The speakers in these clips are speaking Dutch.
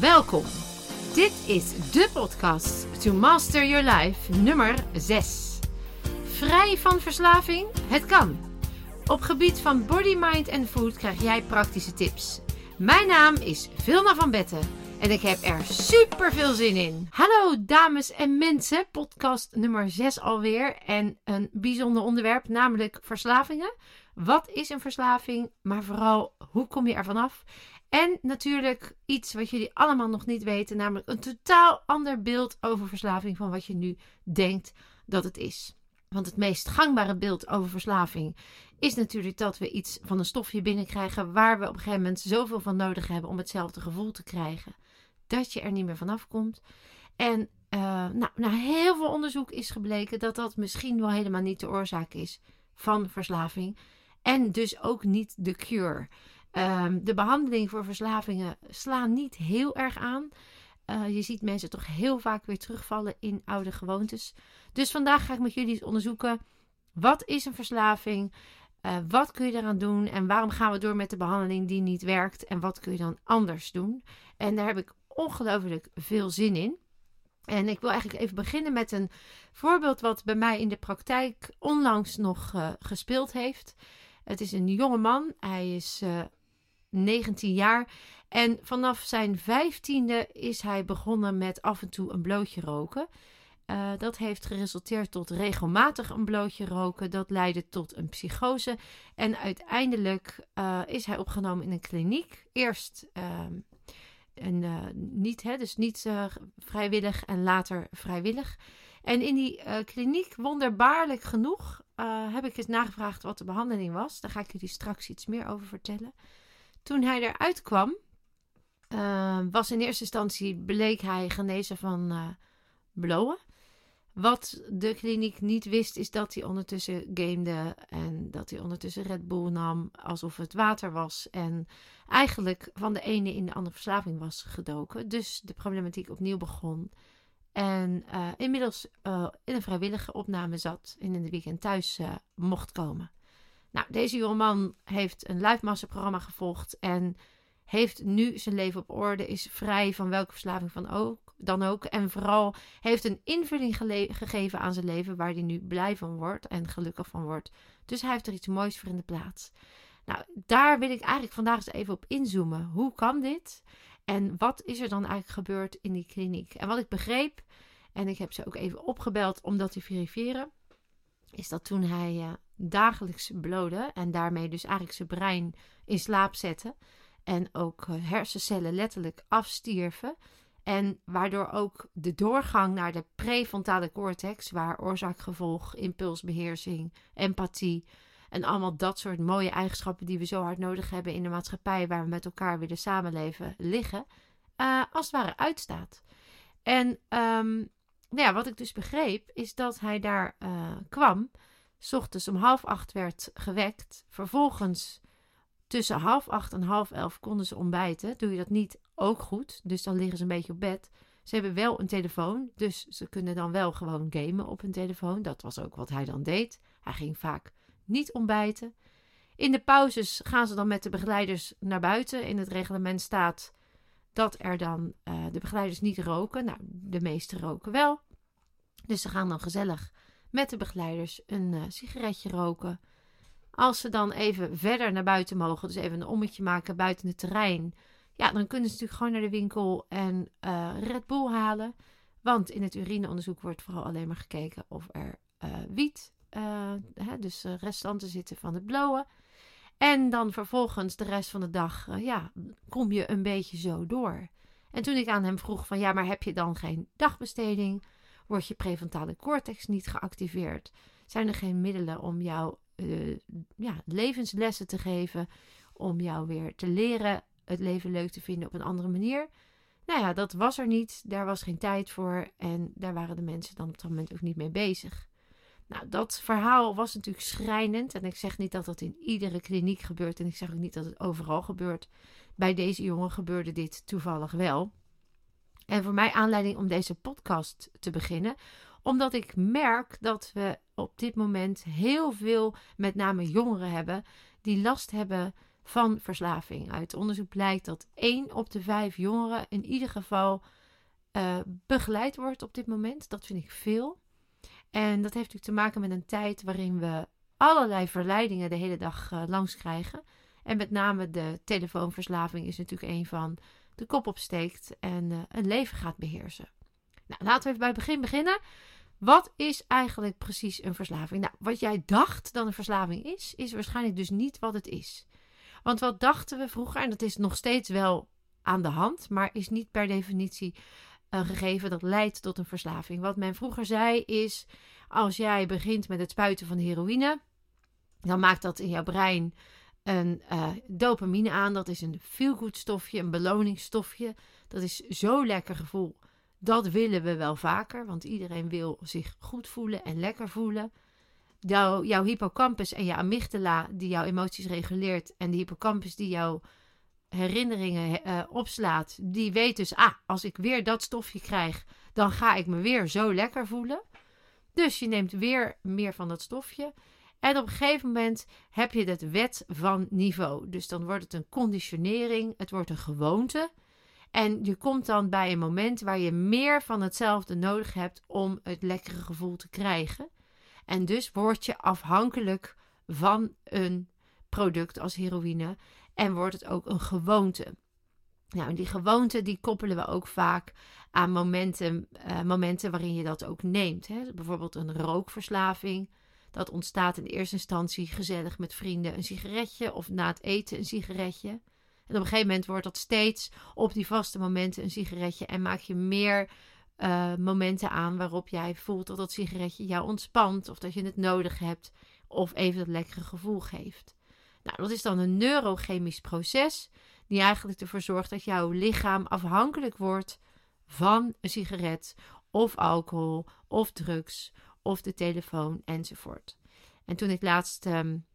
Welkom. Dit is de podcast To Master Your Life nummer 6. Vrij van verslaving? Het kan. Op gebied van body, mind en food krijg jij praktische tips. Mijn naam is Vilna van Betten en ik heb er super veel zin in. Hallo dames en mensen, podcast nummer 6 alweer en een bijzonder onderwerp, namelijk verslavingen. Wat is een verslaving, maar vooral hoe kom je er vanaf? En natuurlijk iets wat jullie allemaal nog niet weten, namelijk een totaal ander beeld over verslaving van wat je nu denkt dat het is. Want het meest gangbare beeld over verslaving is natuurlijk dat we iets van een stofje binnenkrijgen waar we op een gegeven moment zoveel van nodig hebben om hetzelfde gevoel te krijgen dat je er niet meer vanaf komt. En uh, nou, na heel veel onderzoek is gebleken dat dat misschien wel helemaal niet de oorzaak is van verslaving. En dus ook niet de cure. Um, de behandeling voor verslavingen slaan niet heel erg aan. Uh, je ziet mensen toch heel vaak weer terugvallen in oude gewoontes. Dus vandaag ga ik met jullie eens onderzoeken: wat is een verslaving? Uh, wat kun je eraan doen? En waarom gaan we door met de behandeling die niet werkt? En wat kun je dan anders doen? En daar heb ik ongelooflijk veel zin in. En ik wil eigenlijk even beginnen met een voorbeeld wat bij mij in de praktijk onlangs nog uh, gespeeld heeft. Het is een jonge man. Hij is 19 jaar. En vanaf zijn vijftiende is hij begonnen met af en toe een blootje roken. Uh, dat heeft geresulteerd tot regelmatig een blootje roken. Dat leidde tot een psychose. En uiteindelijk uh, is hij opgenomen in een kliniek. Eerst uh, eh, niet, hè, dus niet vrijwillig en later vrijwillig. En in die kliniek, wonderbaarlijk genoeg, heb ik eens nagevraagd wat de behandeling was. Daar ga ik jullie straks iets meer over vertellen. Toen hij eruit kwam, was in eerste instantie bleek hij genezen van blowen. Wat de kliniek niet wist, is dat hij ondertussen gamede en dat hij ondertussen Red Bull nam alsof het water was. En eigenlijk van de ene in de andere verslaving was gedoken. Dus de problematiek opnieuw begon. En uh, inmiddels uh, in een vrijwillige opname zat en in de weekend thuis uh, mocht komen. Nou, deze jongeman heeft een live programma gevolgd en heeft nu zijn leven op orde, is vrij van welke verslaving van ook dan ook. En vooral heeft een invulling gegeven aan zijn leven waar hij nu blij van wordt en gelukkig van wordt. Dus hij heeft er iets moois voor in de plaats. Nou, daar wil ik eigenlijk vandaag eens even op inzoomen. Hoe kan dit? En wat is er dan eigenlijk gebeurd in die kliniek? En wat ik begreep, en ik heb ze ook even opgebeld om dat te verifiëren, is dat toen hij uh, dagelijks blode en daarmee dus eigenlijk zijn brein in slaap zette en ook uh, hersencellen letterlijk afstierven, en waardoor ook de doorgang naar de prefrontale cortex, waar oorzaak-gevolg, impulsbeheersing, empathie en allemaal dat soort mooie eigenschappen die we zo hard nodig hebben in de maatschappij waar we met elkaar willen samenleven, liggen, uh, als het ware uitstaat. En um, nou ja, wat ik dus begreep, is dat hij daar uh, kwam, ochtends om half acht werd gewekt, vervolgens tussen half acht en half elf konden ze ontbijten. Doe je dat niet, ook goed. Dus dan liggen ze een beetje op bed. Ze hebben wel een telefoon, dus ze kunnen dan wel gewoon gamen op hun telefoon. Dat was ook wat hij dan deed. Hij ging vaak niet ontbijten. In de pauzes gaan ze dan met de begeleiders naar buiten. In het reglement staat dat er dan uh, de begeleiders niet roken. Nou, de meeste roken wel. Dus ze gaan dan gezellig met de begeleiders een uh, sigaretje roken. Als ze dan even verder naar buiten mogen, dus even een ommetje maken buiten het terrein, ja, dan kunnen ze natuurlijk gewoon naar de winkel en uh, Red Bull halen. Want in het urineonderzoek wordt vooral alleen maar gekeken of er uh, wiet, hè, dus restanten zitten van het blowen. En dan vervolgens de rest van de dag, ja, kom je een beetje zo door. En toen ik aan hem vroeg van, ja, maar heb je dan geen dagbesteding? Wordt je prefrontale cortex niet geactiveerd? Zijn er geen middelen om jou uh, ja, levenslessen te geven. Om jou weer te leren het leven leuk te vinden op een andere manier. Nou ja, dat was er niet. Daar was geen tijd voor. En daar waren de mensen dan op dat moment ook niet mee bezig. Nou, dat verhaal was natuurlijk schrijnend. En ik zeg niet dat dat in iedere kliniek gebeurt. En ik zeg ook niet dat het overal gebeurt. Bij deze jongen gebeurde dit toevallig wel. En voor mij aanleiding om deze podcast te beginnen omdat ik merk dat we op dit moment heel veel, met name jongeren hebben, die last hebben van verslaving. Uit onderzoek blijkt dat 1 op de 5 jongeren in ieder geval uh, begeleid wordt op dit moment. Dat vind ik veel. En dat heeft natuurlijk te maken met een tijd waarin we allerlei verleidingen de hele dag uh, langs krijgen. En met name de telefoonverslaving is natuurlijk een van de kop opsteekt en uh, een leven gaat beheersen. Nou, laten we even bij het begin beginnen. Wat is eigenlijk precies een verslaving? Nou, wat jij dacht dat een verslaving is, is waarschijnlijk dus niet wat het is. Want wat dachten we vroeger, en dat is nog steeds wel aan de hand, maar is niet per definitie een gegeven dat leidt tot een verslaving. Wat men vroeger zei is: als jij begint met het spuiten van heroïne, dan maakt dat in jouw brein een uh, dopamine aan. Dat is een feel-good stofje, een beloningsstofje. Dat is zo'n lekker gevoel. Dat willen we wel vaker, want iedereen wil zich goed voelen en lekker voelen. Jouw, jouw hippocampus en je amygdala, die jouw emoties reguleert, en de hippocampus die jouw herinneringen uh, opslaat, die weet dus, ah, als ik weer dat stofje krijg, dan ga ik me weer zo lekker voelen. Dus je neemt weer meer van dat stofje. En op een gegeven moment heb je het wet van niveau. Dus dan wordt het een conditionering, het wordt een gewoonte. En je komt dan bij een moment waar je meer van hetzelfde nodig hebt om het lekkere gevoel te krijgen. En dus word je afhankelijk van een product als heroïne en wordt het ook een gewoonte. Nou, die gewoonte die koppelen we ook vaak aan momenten, uh, momenten waarin je dat ook neemt. Hè? Bijvoorbeeld een rookverslaving. Dat ontstaat in eerste instantie gezellig met vrienden een sigaretje of na het eten een sigaretje. En op een gegeven moment wordt dat steeds op die vaste momenten een sigaretje en maak je meer uh, momenten aan waarop jij voelt dat dat sigaretje jou ontspant of dat je het nodig hebt of even dat lekkere gevoel geeft. Nou, dat is dan een neurochemisch proces die eigenlijk ervoor zorgt dat jouw lichaam afhankelijk wordt van een sigaret of alcohol of drugs of de telefoon enzovoort. En toen ik laatst um,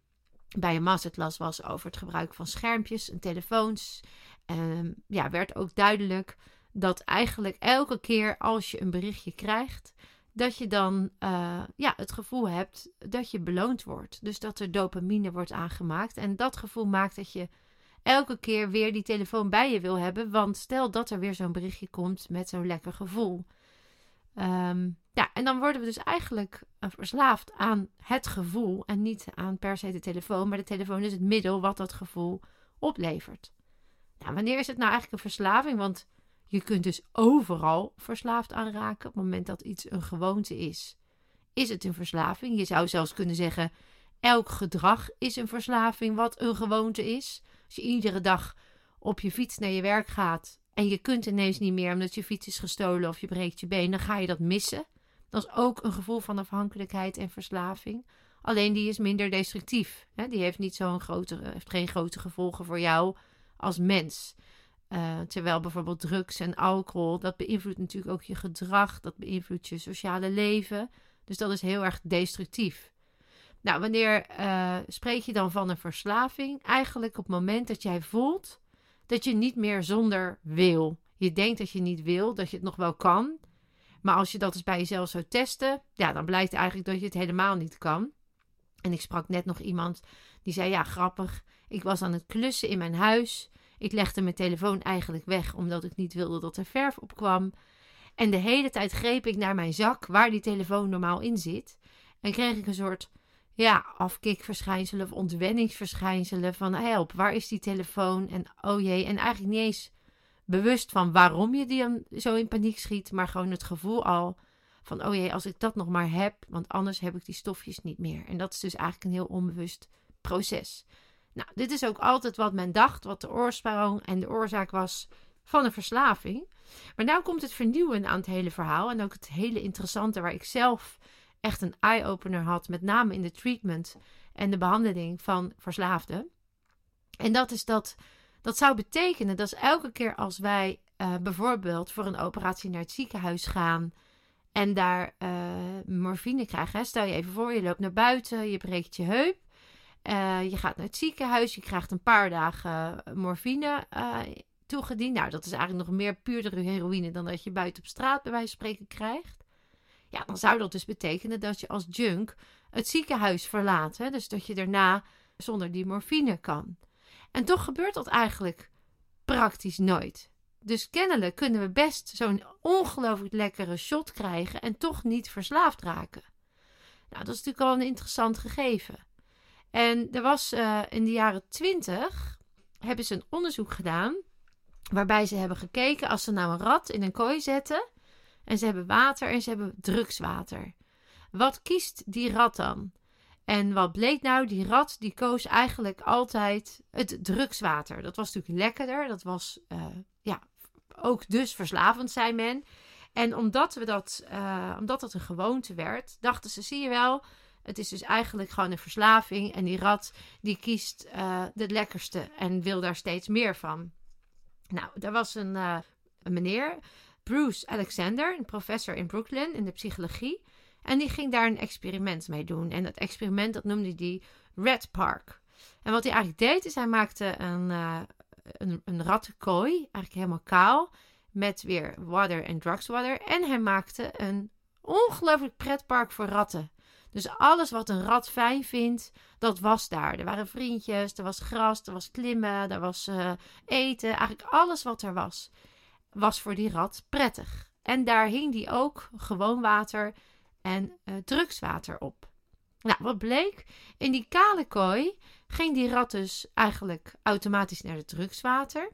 bij een masterclass was over het gebruik van schermpjes en telefoons, um, ja, werd ook duidelijk dat eigenlijk elke keer als je een berichtje krijgt, dat je dan uh, ja, het gevoel hebt dat je beloond wordt. Dus dat er dopamine wordt aangemaakt. En dat gevoel maakt dat je elke keer weer die telefoon bij je wil hebben. Want stel dat er weer zo'n berichtje komt met zo'n lekker gevoel. Um, ja, en dan worden we dus eigenlijk uh, verslaafd aan het gevoel. En niet aan per se de telefoon. Maar de telefoon is het middel wat dat gevoel oplevert. Nou, wanneer is het nou eigenlijk een verslaving? Want je kunt dus overal verslaafd aan raken. Op het moment dat iets een gewoonte is, is het een verslaving. Je zou zelfs kunnen zeggen: elk gedrag is een verslaving wat een gewoonte is. Als je iedere dag op je fiets naar je werk gaat en je kunt ineens niet meer omdat je fiets is gestolen of je breekt je been, dan ga je dat missen. Dat is ook een gevoel van afhankelijkheid en verslaving. Alleen die is minder destructief. Die heeft, niet zo'n grote, heeft geen grote gevolgen voor jou als mens. Uh, terwijl bijvoorbeeld drugs en alcohol, dat beïnvloedt natuurlijk ook je gedrag, dat beïnvloedt je sociale leven. Dus dat is heel erg destructief. Nou, wanneer uh, spreek je dan van een verslaving? Eigenlijk op het moment dat jij voelt dat je niet meer zonder wil. Je denkt dat je niet wil, dat je het nog wel kan. Maar als je dat eens bij jezelf zou testen, ja, dan blijkt eigenlijk dat je het helemaal niet kan. En ik sprak net nog iemand die zei: Ja, grappig. Ik was aan het klussen in mijn huis. Ik legde mijn telefoon eigenlijk weg omdat ik niet wilde dat er verf op kwam. En de hele tijd greep ik naar mijn zak waar die telefoon normaal in zit. En kreeg ik een soort ja, afkikverschijnselen of ontwenningsverschijnselen van help, waar is die telefoon? En oh jee, en eigenlijk niet eens bewust van waarom je die zo in paniek schiet, maar gewoon het gevoel al van oh jee, als ik dat nog maar heb, want anders heb ik die stofjes niet meer. En dat is dus eigenlijk een heel onbewust proces. Nou, dit is ook altijd wat men dacht, wat de oorsprong en de oorzaak was van een verslaving. Maar nu komt het vernieuwen aan het hele verhaal en ook het hele interessante waar ik zelf echt een eye-opener had, met name in de treatment en de behandeling van verslaafden. En dat is dat, dat zou betekenen dat elke keer als wij uh, bijvoorbeeld voor een operatie naar het ziekenhuis gaan en daar uh, morfine krijgen, hè, stel je even voor, je loopt naar buiten, je breekt je heup. Uh, je gaat naar het ziekenhuis, je krijgt een paar dagen morfine toegediend. Nou, dat is eigenlijk nog meer puurdere heroïne dan dat je buiten op straat bij wijze van spreken krijgt. Ja, dan zou dat dus betekenen dat je als junk het ziekenhuis verlaat. Hè? Dus dat je daarna zonder die morfine kan. En toch gebeurt dat eigenlijk praktisch nooit. Dus kennelijk kunnen we best zo'n ongelooflijk lekkere shot krijgen en toch niet verslaafd raken. Nou, dat is natuurlijk al een interessant gegeven. En er was uh, in de jaren 20 hebben ze een onderzoek gedaan waarbij ze hebben gekeken als ze nou een rat in een kooi zetten en ze hebben water en ze hebben drugswater. Wat kiest die rat dan? En wat bleek nou? Die rat die koos eigenlijk altijd het drugswater. Dat was natuurlijk lekkerder. Dat was uh, ja, ook dus verslavend, zei men. En omdat, we dat, uh, omdat dat een gewoonte werd, dachten ze, zie je wel, het is dus eigenlijk gewoon een verslaving. En die rat die kiest uh, het lekkerste en wil daar steeds meer van. Nou, daar was een, een meneer, Bruce Alexander, een professor in Brooklyn in de psychologie. En die ging daar een experiment mee doen. En dat experiment dat noemde hij Red Park. En wat hij eigenlijk deed, is hij maakte een, uh, een, een rattenkooi, eigenlijk helemaal kaal, met weer water en drugswater. En hij maakte een ongelooflijk pretpark voor ratten. Dus alles wat een rat fijn vindt, dat was daar. Er waren vriendjes, er was gras, er was klimmen, er was uh, eten. Eigenlijk alles wat er was, was voor die rat prettig. En daar hing die ook gewoon water en uh, drugswater op. Nou, wat bleek? In die kale kooi ging die rat dus eigenlijk automatisch naar het drugswater.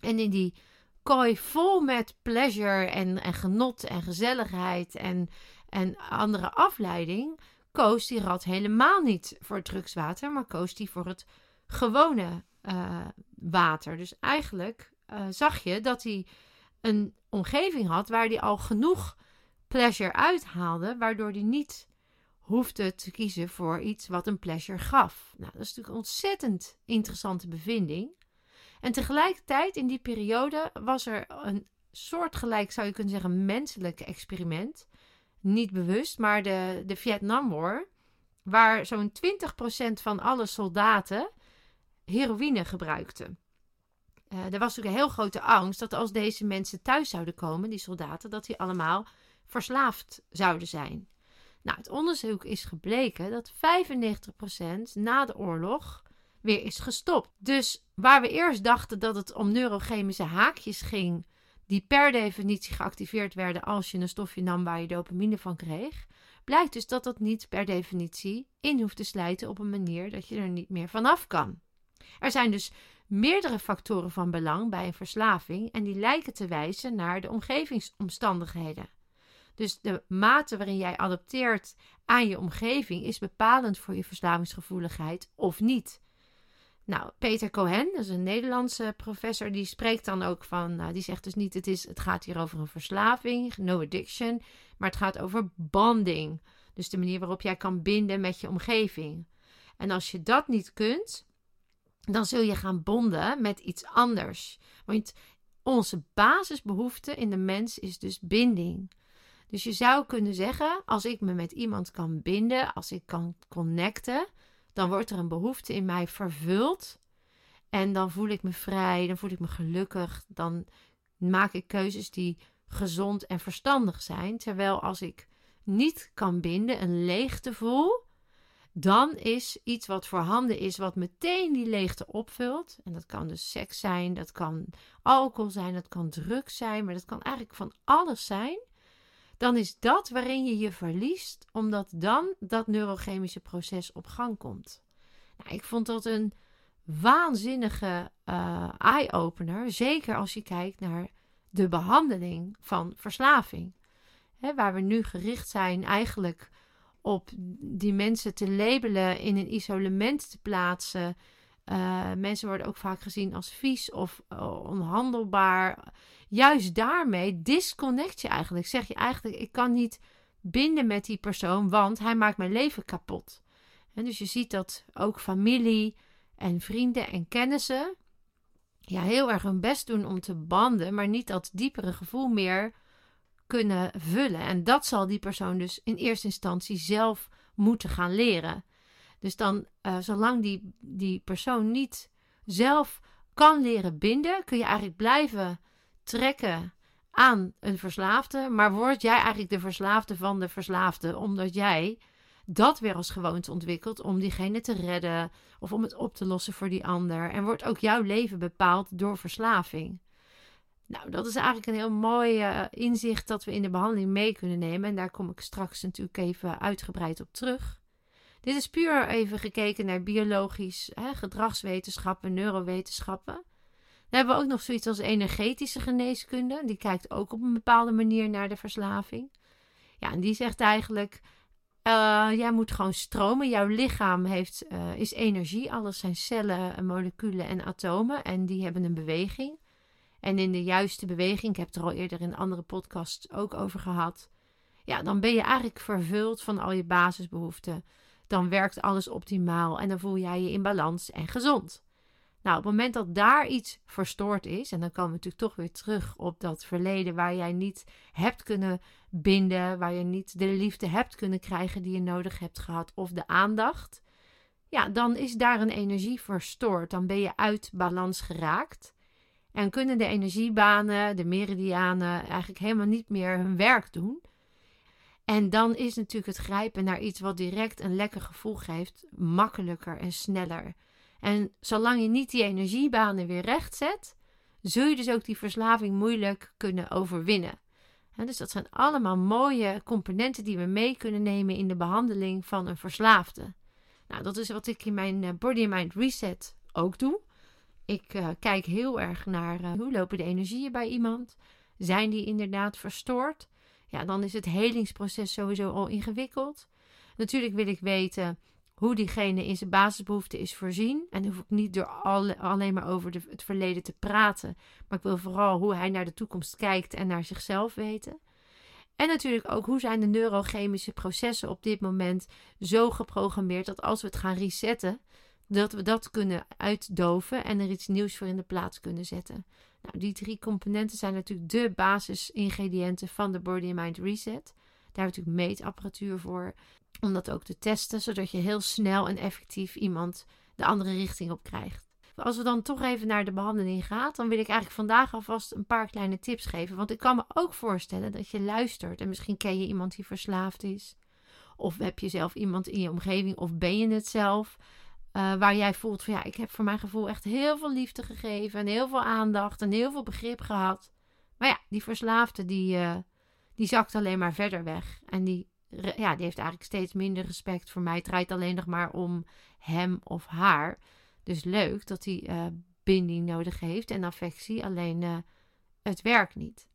En in die kooi vol met pleasure en, en genot en gezelligheid en, en andere afleiding, koos die rat helemaal niet voor het drugswater, maar koos die voor het gewone uh, water. Dus eigenlijk uh, zag je dat hij een omgeving had waar hij al genoeg pleasure uithaalde, waardoor hij niet hoefde te kiezen voor iets wat een pleasure gaf. Nou, dat is natuurlijk een ontzettend interessante bevinding. En tegelijkertijd in die periode was er een soortgelijk, zou je kunnen zeggen, menselijk experiment. Niet bewust, maar de, de Vietnam War, waar zo'n 20% van alle soldaten heroïne gebruikten. Uh, er was natuurlijk een heel grote angst dat als deze mensen thuis zouden komen, die soldaten, dat die allemaal verslaafd zouden zijn. Nou, het onderzoek is gebleken dat 95% na de oorlog weer is gestopt. Dus waar we eerst dachten dat het om neurochemische haakjes ging, die per definitie geactiveerd werden als je een stofje nam waar je dopamine van kreeg, blijkt dus dat dat niet per definitie in hoeft te slijten op een manier dat je er niet meer vanaf kan. Er zijn dus meerdere factoren van belang bij een verslaving en die lijken te wijzen naar de omgevingsomstandigheden. Dus de mate waarin jij adapteert aan je omgeving is bepalend voor je verslavingsgevoeligheid of niet. Nou, Peter Cohen, dat is een Nederlandse professor, die spreekt dan ook van, nou, die zegt dus niet, het, is, het gaat hier over een verslaving, no addiction, maar het gaat over bonding. Dus de manier waarop jij kan binden met je omgeving. En als je dat niet kunt, dan zul je gaan bonden met iets anders. Want onze basisbehoefte in de mens is dus binding. Dus je zou kunnen zeggen, als ik me met iemand kan binden, als ik kan connecten, dan wordt er een behoefte in mij vervuld. En dan voel ik me vrij, dan voel ik me gelukkig, dan maak ik keuzes die gezond en verstandig zijn. Terwijl als ik niet kan binden, een leegte voel, dan is iets wat voorhanden is, wat meteen die leegte opvult. En dat kan dus seks zijn, dat kan alcohol zijn, dat kan drugs zijn, maar dat kan eigenlijk van alles zijn dan is dat waarin je je verliest, omdat dan dat neurochemische proces op gang komt. Nou, ik vond dat een waanzinnige uh, eye-opener, zeker als je kijkt naar de behandeling van verslaving. waar we nu gericht zijn eigenlijk op die mensen te labelen, in een isolement te plaatsen. Uh, mensen worden ook vaak gezien als vies of uh, onhandelbaar juist daarmee disconnect je eigenlijk. Zeg je eigenlijk, ik kan niet binden met die persoon, want hij maakt mijn leven kapot. En dus je ziet dat ook familie en vrienden en kennissen ja, heel erg hun best doen om te banden, maar niet dat diepere gevoel meer kunnen vullen. En dat zal die persoon dus in eerste instantie zelf moeten gaan leren. Dus dan, uh, zolang die, die persoon niet zelf kan leren binden, kun je eigenlijk blijven trekken aan een verslaafde, maar word jij eigenlijk de verslaafde van de verslaafde, omdat jij dat weer als gewoonte ontwikkelt om diegene te redden of om het op te lossen voor die ander. En wordt ook jouw leven bepaald door verslaving. Nou, dat is eigenlijk een heel mooi uh, inzicht dat we in de behandeling mee kunnen nemen. En daar kom ik straks natuurlijk even uitgebreid op terug. Dit is puur even gekeken naar biologisch, hè, gedragswetenschappen, neurowetenschappen. Dan hebben we ook nog zoiets als energetische geneeskunde. Die kijkt ook op een bepaalde manier naar de verslaving. Ja, en die zegt eigenlijk: uh, jij moet gewoon stromen. Jouw lichaam heeft, uh, is energie. Alles zijn cellen, moleculen en atomen. En die hebben een beweging. En in de juiste beweging, ik heb het er al eerder in andere podcasts ook over gehad. Ja, dan ben je eigenlijk vervuld van al je basisbehoeften. Dan werkt alles optimaal en dan voel jij je in balans en gezond. Nou, op het moment dat daar iets verstoord is, en dan komen we natuurlijk toch weer terug op dat verleden waar jij niet hebt kunnen binden, waar je niet de liefde hebt kunnen krijgen die je nodig hebt gehad, of de aandacht, ja, dan is daar een energie verstoord. Dan ben je uit balans geraakt. En kunnen de energiebanen, de meridianen, eigenlijk helemaal niet meer hun werk doen. En dan is natuurlijk het grijpen naar iets wat direct een lekker gevoel geeft, makkelijker en sneller. En zolang je niet die energiebanen weer recht zet, zul je dus ook die verslaving moeilijk kunnen overwinnen. dus dat zijn allemaal mooie componenten die we mee kunnen nemen in de behandeling van een verslaafde. Nou, dat is wat ik in mijn eh, Body Mind Reset ook doe. Ik uh, kijk heel erg naar uh, hoe lopen de energieën bij iemand. Zijn die inderdaad verstoord? Ja, dan is het helingsproces sowieso al ingewikkeld. Natuurlijk wil ik weten hoe diegene in zijn basisbehoeften is voorzien. En hoef ik niet door alleen maar over het verleden te praten. Maar ik wil vooral hoe hij naar de toekomst kijkt en naar zichzelf weten. En natuurlijk ook hoe zijn de neurochemische processen op dit moment zo geprogrammeerd dat als we het gaan resetten, dat we dat kunnen uitdoven en er iets nieuws voor in de plaats kunnen zetten. Nou, die drie componenten zijn natuurlijk de basisingrediënten van de Body Mind Reset. Daar hebben we natuurlijk meetapparatuur voor om dat ook te testen, zodat je heel snel en effectief iemand de andere richting op krijgt. Als we dan toch even naar de behandeling gaan, dan wil ik eigenlijk vandaag alvast een paar kleine tips geven. Want ik kan me ook voorstellen dat je luistert en misschien ken je iemand die verslaafd is. Of heb je zelf iemand in je omgeving, of ben je het zelf. Uh, waar jij voelt van ja, ik heb voor mijn gevoel echt heel veel liefde gegeven en heel veel aandacht en heel veel begrip gehad. Maar ja, die verslaafde die, uh, die zakt alleen maar verder weg. En die, ja, die heeft eigenlijk steeds minder respect voor mij. Het draait alleen nog maar om hem of haar. Dus leuk dat hij uh, binding nodig heeft en affectie, alleen het werkt niet.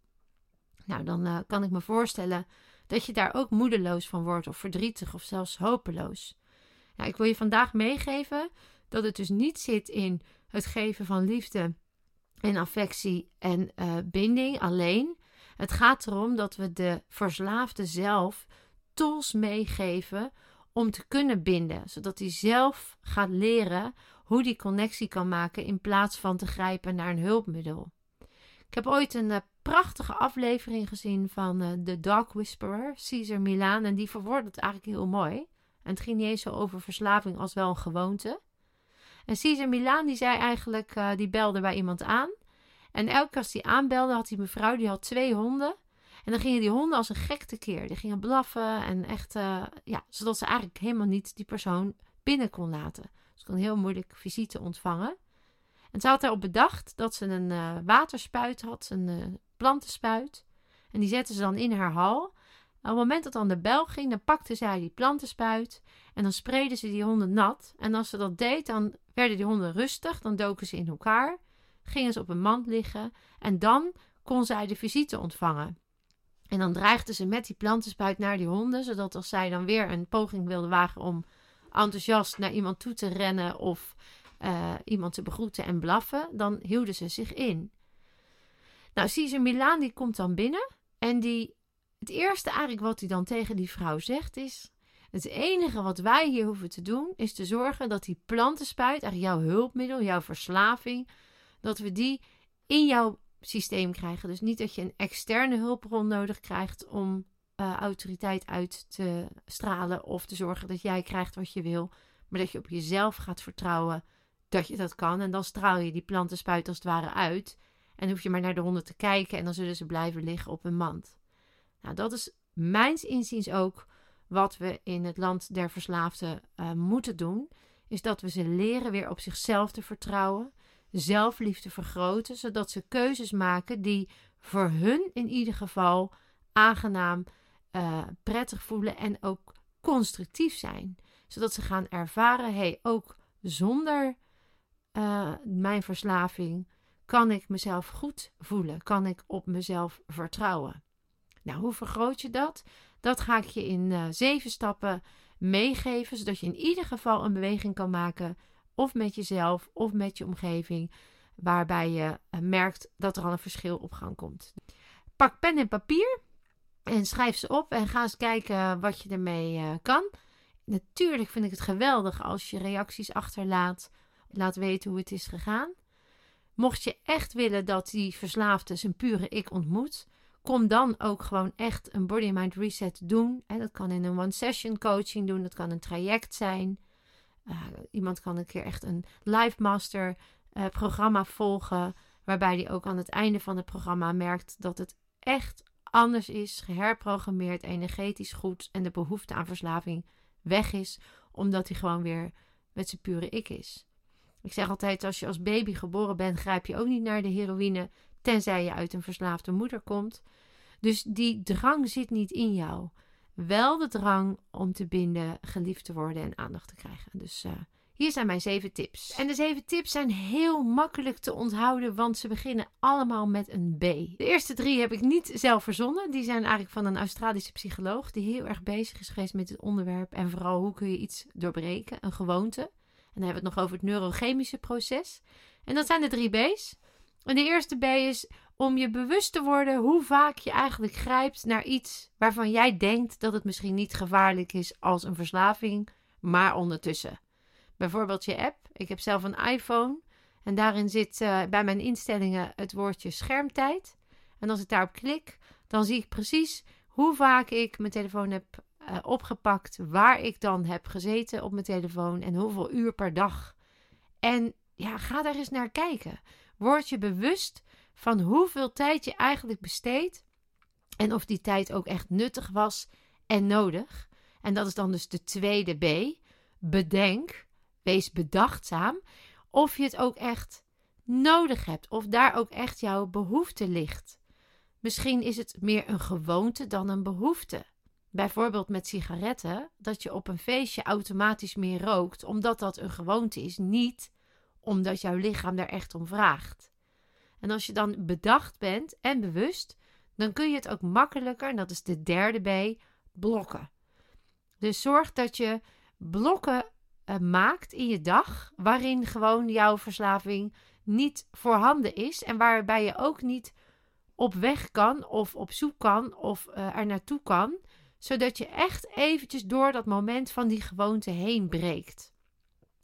Nou, dan kan ik me voorstellen dat je daar ook moedeloos van wordt of verdrietig of zelfs hopeloos. Nou, ik wil je vandaag meegeven dat het dus niet zit in het geven van liefde en affectie en uh, binding alleen. Het gaat erom dat we de verslaafde zelf tools meegeven om te kunnen binden, zodat hij zelf gaat leren hoe die connectie kan maken in plaats van te grijpen naar een hulpmiddel. Ik heb ooit een uh, prachtige aflevering gezien van uh, The Dog Whisperer, Caesar Milan, en die verwoordt het eigenlijk heel mooi. En het ging niet eens zo over verslaving als wel een gewoonte. En Cesar Milan die zei eigenlijk, uh, die belde bij iemand aan. En elke keer als hij aanbelde, had die mevrouw, die had twee honden. En dan gingen die honden als een gek tekeer. Die gingen blaffen en echt, uh, ja, zodat ze eigenlijk helemaal niet die persoon binnen kon laten. Ze kon heel moeilijk visite ontvangen. En ze had daarop bedacht dat ze een uh, waterspuit had, een plantenspuit. En die zette ze dan in haar hal op het moment dat dan de bel ging, dan pakte zij die plantenspuit en dan sprayden ze die honden nat. En als ze dat deed, dan werden die honden rustig, dan doken ze in elkaar, gingen ze op een mand liggen en dan kon zij de visite ontvangen. En dan dreigde ze met die plantenspuit naar die honden, zodat als zij dan weer een poging wilden wagen om enthousiast naar iemand toe te rennen of uh, iemand te begroeten en blaffen, dan hielden ze zich in. Nou, Caesar Milan die komt dan binnen en die het eerste eigenlijk wat hij dan tegen die vrouw zegt is: Het enige wat wij hier hoeven te doen is te zorgen dat die plantenspuit, eigenlijk jouw hulpmiddel, jouw verslaving, dat we die in jouw systeem krijgen. Dus niet dat je een externe hulpbron nodig krijgt om uh, autoriteit uit te stralen of te zorgen dat jij krijgt wat je wil, maar dat je op jezelf gaat vertrouwen dat je dat kan. En dan straal je die plantenspuit als het ware uit. En hoef je maar naar de honden te kijken en dan zullen ze blijven liggen op een mand. Nou, dat is mijns inziens ook wat we in het land der verslaafden uh, moeten doen, is dat we ze leren weer op zichzelf te vertrouwen, zelfliefde vergroten, zodat ze keuzes maken die voor hun in ieder geval aangenaam, uh, prettig voelen en ook constructief zijn. Zodat ze gaan ervaren: hey, ook zonder uh, mijn verslaving kan ik mezelf goed voelen, kan ik op mezelf vertrouwen. Nou, hoe vergroot je dat? Dat ga ik je in uh, zeven stappen meegeven, zodat je in ieder geval een beweging kan maken, of met jezelf of met je omgeving, waarbij je uh, merkt dat er al een verschil op gang komt. Pak pen en papier en schrijf ze op en ga eens kijken wat je ermee uh, kan. Natuurlijk vind ik het geweldig als je reacties achterlaat, laat weten hoe het is gegaan. Mocht je echt willen dat die verslaafde zijn pure ik ontmoet, kom dan ook gewoon echt een body mind reset doen. En dat kan in een one session coaching doen, dat kan een traject zijn. Uh, iemand kan een keer echt een live master uh, programma volgen, waarbij die ook aan het einde van het programma merkt dat het echt anders is, geherprogrammeerd, energetisch goed en de behoefte aan verslaving weg is, omdat hij gewoon weer met zijn pure ik is. Ik zeg altijd, als je als baby geboren bent, grijp je ook niet naar de heroïne, tenzij je uit een verslaafde moeder komt. Dus die drang zit niet in jou. Wel de drang om te binden, geliefd te worden en aandacht te krijgen. Dus uh, hier zijn mijn zeven tips. En de zeven tips zijn heel makkelijk te onthouden, want ze beginnen allemaal met een B. De eerste drie heb ik niet zelf verzonnen. Die zijn eigenlijk van een Australische psycholoog die heel erg bezig is geweest met het onderwerp. En vooral hoe kun je iets doorbreken, een gewoonte. En dan hebben we het nog over het neurochemische proces. En dat zijn de drie B's. En de eerste B is om je bewust te worden hoe vaak je eigenlijk grijpt naar iets waarvan jij denkt dat het misschien niet gevaarlijk is als een verslaving, maar ondertussen. Bijvoorbeeld je app. Ik heb zelf een iPhone en daarin zit uh, bij mijn instellingen het woordje schermtijd. En als ik daarop klik, dan zie ik precies hoe vaak ik mijn telefoon heb uh, opgepakt, waar ik dan heb gezeten op mijn telefoon en hoeveel uur per dag. En ja, ga daar eens naar kijken. Word je bewust van hoeveel tijd je eigenlijk besteedt en of die tijd ook echt nuttig was en nodig. En dat is dan dus de tweede B. Bedenk, wees bedachtzaam of je het ook echt nodig hebt, of daar ook echt jouw behoefte ligt. Misschien is het meer een gewoonte dan een behoefte. Bijvoorbeeld met sigaretten, dat je op een feestje automatisch meer rookt, omdat dat een gewoonte is, niet omdat jouw lichaam daar echt om vraagt. En als je dan bedacht bent en bewust, dan kun je het ook makkelijker, en dat is de derde B, blokken. Dus zorg dat je blokken uh, maakt in je dag, waarin gewoon jouw verslaving niet voorhanden is en waarbij je ook niet op weg kan of op zoek kan of uh, er naartoe kan, zodat je echt eventjes door dat moment van die gewoonte heen breekt.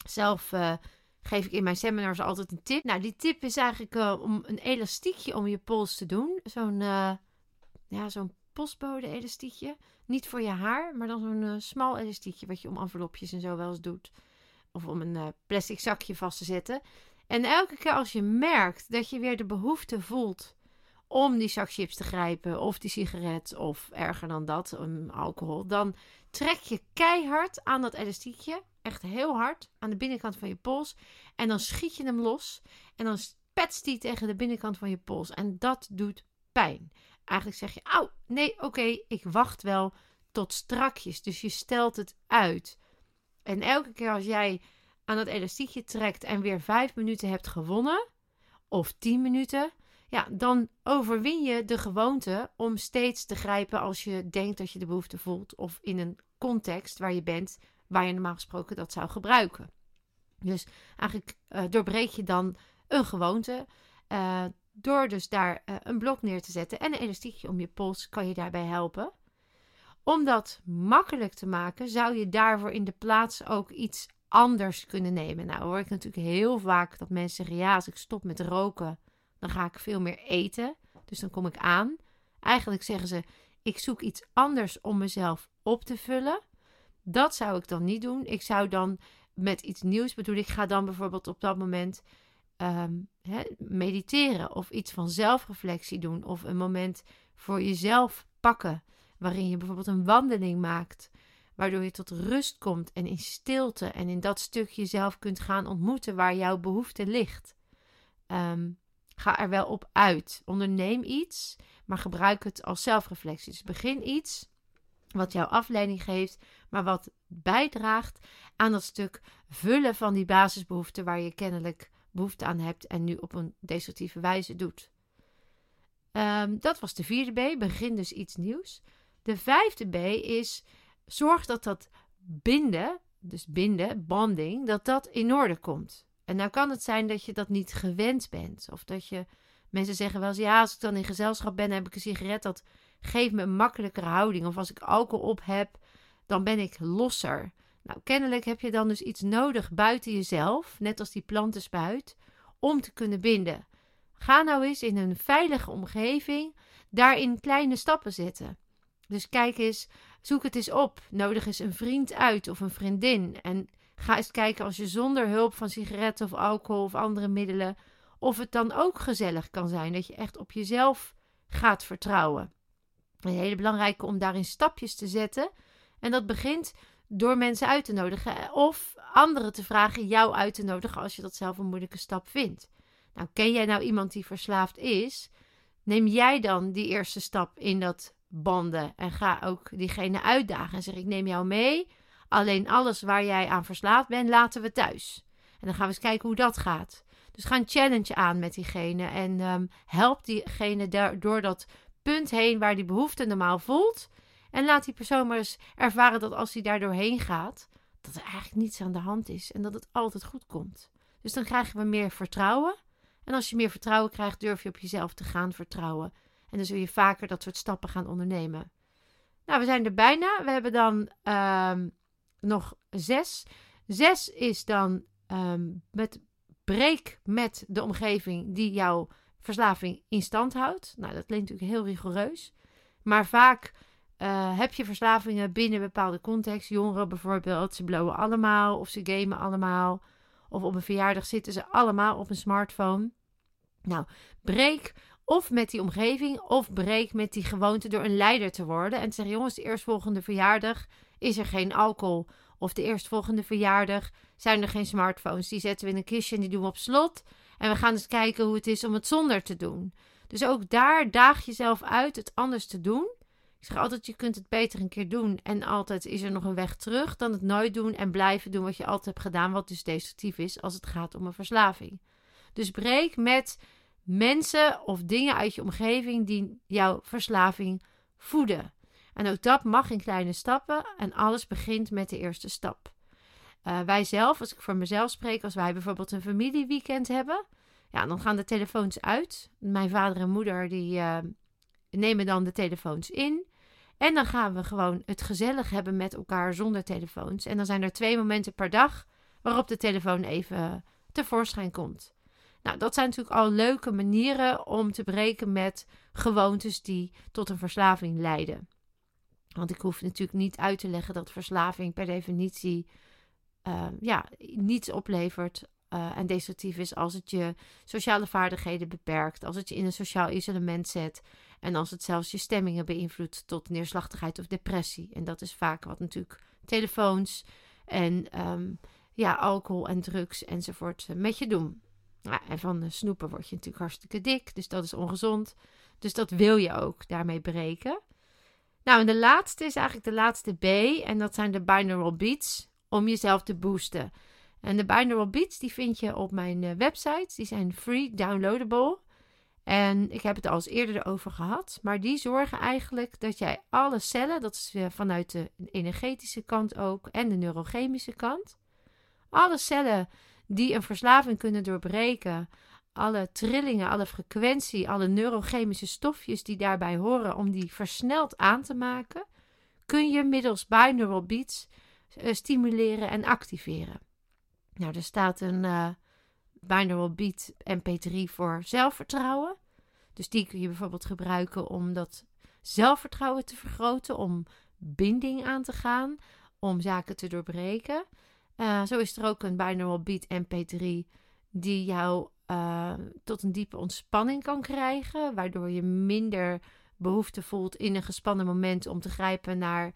Zelf uh, geef ik in mijn seminars altijd een tip. Nou, die tip is eigenlijk uh, om een elastiekje om je pols te doen. Zo'n uh, ja, zo'n postbode elastiekje. Niet voor je haar, maar dan zo'n uh, smal elastiekje wat je om envelopjes en zo wel eens doet. Of om een plastic zakje vast te zetten. En elke keer als je merkt dat je weer de behoefte voelt om die zak chips te grijpen, of die sigaret, of erger dan dat, um, alcohol, dan trek je keihard aan dat elastiekje echt heel hard aan de binnenkant van je pols. En dan schiet je hem los. En dan spetst hij tegen de binnenkant van je pols. En dat doet pijn. Eigenlijk zeg je, auw, nee, oké, ik wacht wel tot strakjes. Dus je stelt het uit. En elke keer als jij aan dat elastiekje trekt en weer vijf minuten hebt gewonnen, of tien minuten, ja, dan overwin je de gewoonte om steeds te grijpen als je denkt dat je de behoefte voelt, of in een context waar je bent waar je normaal gesproken dat zou gebruiken. Dus eigenlijk uh, doorbreek je dan een gewoonte. Uh, door dus daar uh, een blok neer te zetten en een elastiekje om je pols kan je daarbij helpen. Om dat makkelijk te maken, zou je daarvoor in de plaats ook iets anders kunnen nemen. Nou hoor ik natuurlijk heel vaak dat mensen zeggen: ja, als ik stop met roken, dan ga ik veel meer eten. Dus dan kom ik aan. Eigenlijk zeggen ze: ik zoek iets anders om mezelf op te vullen. Dat zou ik dan niet doen. Ik zou dan met iets nieuws bedoelen. Ik ga dan bijvoorbeeld op dat moment um, mediteren of iets van zelfreflectie doen. Of een moment voor jezelf pakken. Waarin je bijvoorbeeld een wandeling maakt. waardoor je tot rust komt en in stilte en in dat stuk jezelf kunt gaan ontmoeten waar jouw behoefte ligt. Ehm, ga er wel op uit. Onderneem iets, maar gebruik het als zelfreflectie. Dus begin iets wat jouw afleiding geeft, maar wat bijdraagt aan dat stuk vullen van die basisbehoeften waar je kennelijk behoefte aan hebt en nu op een destructieve wijze doet. Ehm, dat was de vierde B. Begin dus iets nieuws. De vijfde B is zorg dat dat binden, dus binden, bonding, dat dat in orde komt. En nou kan het zijn dat je dat niet gewend bent. Of dat je, mensen zeggen wel eens, ja, als ik dan in gezelschap ben, heb ik een sigaret, dat geeft me een makkelijkere houding. Of als ik alcohol op heb, dan ben ik losser. Nou, kennelijk heb je dan dus iets nodig buiten jezelf, net als die plantenspuit, om te kunnen binden. Ga nou eens in een veilige omgeving daarin kleine stappen zetten. Dus kijk eens, zoek het eens op. Nodig eens een vriend uit of een vriendin. En ga eens kijken als je zonder hulp van sigaretten of alcohol of andere middelen, of het dan ook gezellig kan zijn. Dat je echt op jezelf gaat vertrouwen. Een hele belangrijke om daarin stapjes te zetten. En dat begint door mensen uit te nodigen of anderen te vragen jou uit te nodigen als je dat zelf een moeilijke stap vindt. Nou, ken jij nou iemand die verslaafd is? Neem jij dan die eerste stap in dat banden en ga ook diegene uitdagen en zeg ik neem jou mee. Alleen alles waar jij aan verslaafd bent, laten we thuis. En dan gaan we eens kijken hoe dat gaat. Dus ga een challenge aan met diegene en um, help diegene door dat punt heen waar die behoefte normaal voelt. En laat die persoon maar eens ervaren dat als hij daar doorheen gaat, dat er eigenlijk niets aan de hand is en dat het altijd goed komt. Dus dan krijgen we meer vertrouwen. En als je meer vertrouwen krijgt, durf je op jezelf te gaan vertrouwen. En dan zul je vaker dat soort stappen gaan ondernemen. Nou, we zijn er bijna. We hebben dan um, nog zes. Zes is dan um, met breek met de omgeving die jouw verslaving in stand houdt. Nou, dat klinkt natuurlijk heel rigoureus. Maar vaak uh, heb je verslavingen binnen een bepaalde context. Jongeren bijvoorbeeld, ze blowen allemaal of ze gamen allemaal. Of op een verjaardag zitten ze allemaal op een smartphone. Nou, breek of met die omgeving of breek met die gewoonte door een leider te worden. En te zeggen, jongens, de eerstvolgende verjaardag is er geen alcohol. Of de eerstvolgende verjaardag zijn er geen smartphones. Die zetten we in een kistje en die doen we op slot. En we gaan eens kijken hoe het is om het zonder te doen. Dus ook daar daag jezelf uit het anders te doen. Ik zeg altijd, je kunt het beter een keer doen en altijd is er nog een weg terug dan het nooit doen en blijven doen wat je altijd hebt gedaan, wat dus destructief is als het gaat om een verslaving. Dus breek met mensen of dingen uit je omgeving die jouw verslaving voeden. En ook dat mag in kleine stappen en alles begint met de eerste stap. Uh, wij zelf, als ik voor mezelf spreek, als wij bijvoorbeeld een familieweekend hebben, ja, dan gaan de telefoons uit. Mijn vader en moeder die uh, nemen dan de telefoons in. En dan gaan we gewoon het gezellig hebben met elkaar zonder telefoons. En dan zijn er twee momenten per dag waarop de telefoon even tevoorschijn komt. Nou, dat zijn natuurlijk al leuke manieren om te breken met gewoontes die tot een verslaving leiden. Want ik hoef natuurlijk niet uit te leggen dat verslaving per definitie uh, ja, niets oplevert uh, en destructief is als het je sociale vaardigheden beperkt, als het je in een sociaal isolement zet en als het zelfs je stemmingen beïnvloedt tot neerslachtigheid of depressie. En dat is vaak wat natuurlijk telefoons en um, ja, alcohol en drugs enzovoort eh, met je doen. En van de snoepen word je natuurlijk hartstikke dik, dus dat is ongezond. Dus dat wil je ook daarmee breken. Nou, en de laatste is eigenlijk de laatste B, en dat zijn de binaural beats om jezelf te boosten. En de binaural beats die vind je op mijn uh, website. Die zijn free downloadable. En ik heb het al eens eerder erover gehad. Maar die zorgen eigenlijk dat jij alle cellen, dat is vanuit de energetische kant ook en de neurochemische kant. Alle cellen die een verslaving kunnen doorbreken. Alle trillingen, alle frequentie, alle neurochemische stofjes die daarbij horen om die versneld aan te maken, kun je middels binaural beats stimuleren en activeren. Nou, er staat een uh, binaural beat MP3 voor zelfvertrouwen. Dus die kun je bijvoorbeeld gebruiken om dat zelfvertrouwen te vergroten, om binding aan te gaan, om zaken te doorbreken. Uh, zo is er ook een binaural beat MP3 die jou tot een diepe ontspanning kan krijgen, waardoor je minder behoefte voelt in een gespannen moment om te grijpen naar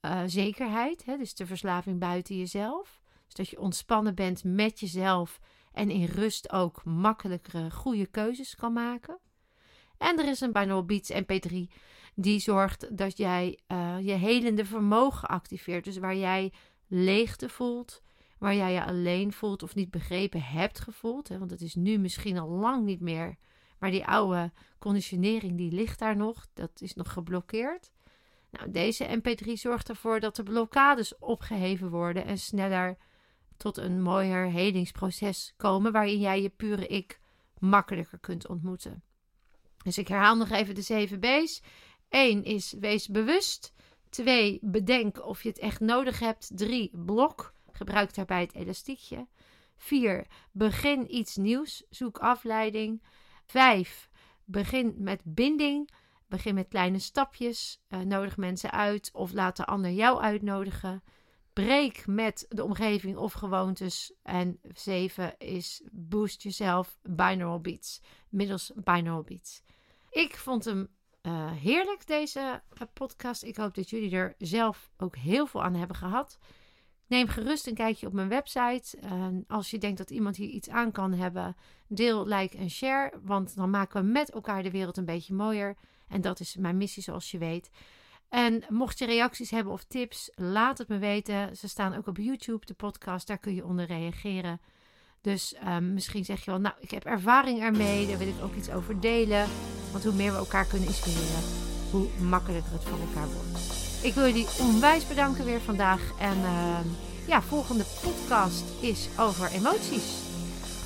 eh, zekerheid, hè, dus de verslaving buiten jezelf. Dus dat je ontspannen bent met jezelf en in rust ook makkelijkere, goede keuzes kan maken. En er is een Binaural Beats MP3 die zorgt dat jij uh, je helende vermogen activeert. Dus waar jij leegte voelt, waar jij je alleen voelt of niet begrepen hebt gevoeld. Hè, want het is nu misschien al lang niet meer. Maar die oude conditionering die ligt daar nog. Dat is nog geblokkeerd. Nou, deze MP3 zorgt ervoor dat de blokkades opgeheven worden en sneller tot een mooier helingsproces komen waarin jij je pure ik makkelijker kunt ontmoeten. Dus ik herhaal nog even de zeven B's. 1 is wees bewust. 2. Bedenk of je het echt nodig hebt. 3. Blok. Gebruik daarbij het elastiekje. 4. Begin iets nieuws. Zoek afleiding. 5. Begin met binding. Begin met kleine stapjes. Uh, nodig mensen uit of laat de ander jou uitnodigen. Breek met de omgeving of gewoontes. En 7 is boost jezelf binaural beats. Middels binaural beats. Ik vond hem uh, heerlijk, deze uh, podcast. Ik hoop dat jullie er zelf ook heel veel aan hebben gehad. Neem gerust een kijkje op mijn website. Als je denkt dat iemand hier iets aan kan hebben, deel, like en share. Want dan maken we met elkaar de wereld een beetje mooier. En dat is mijn missie, zoals je weet. En mocht je reacties hebben of tips, laat het me weten. Ze staan ook op YouTube, de podcast. Daar kun je onder reageren. Dus um, misschien zeg je wel, nou, ik heb ervaring ermee, daar wil ik ook iets over delen. Want hoe meer we elkaar kunnen inspireren, hoe makkelijker het voor elkaar wordt. Ik wil jullie onwijs bedanken weer vandaag. En uh, ja, volgende podcast is over emoties.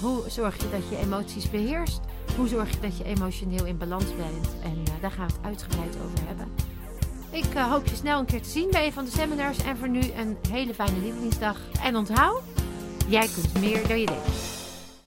Hoe zorg je dat je emoties beheerst? Hoe zorg je dat je emotioneel in balans bent? En uh, daar gaan we het uitgebreid over hebben. Ik uh, hoop je snel een keer te zien bij een van de seminars. En voor nu een hele fijne lievelingsdag. En onthoud, Jij kunt meer dan je denkt.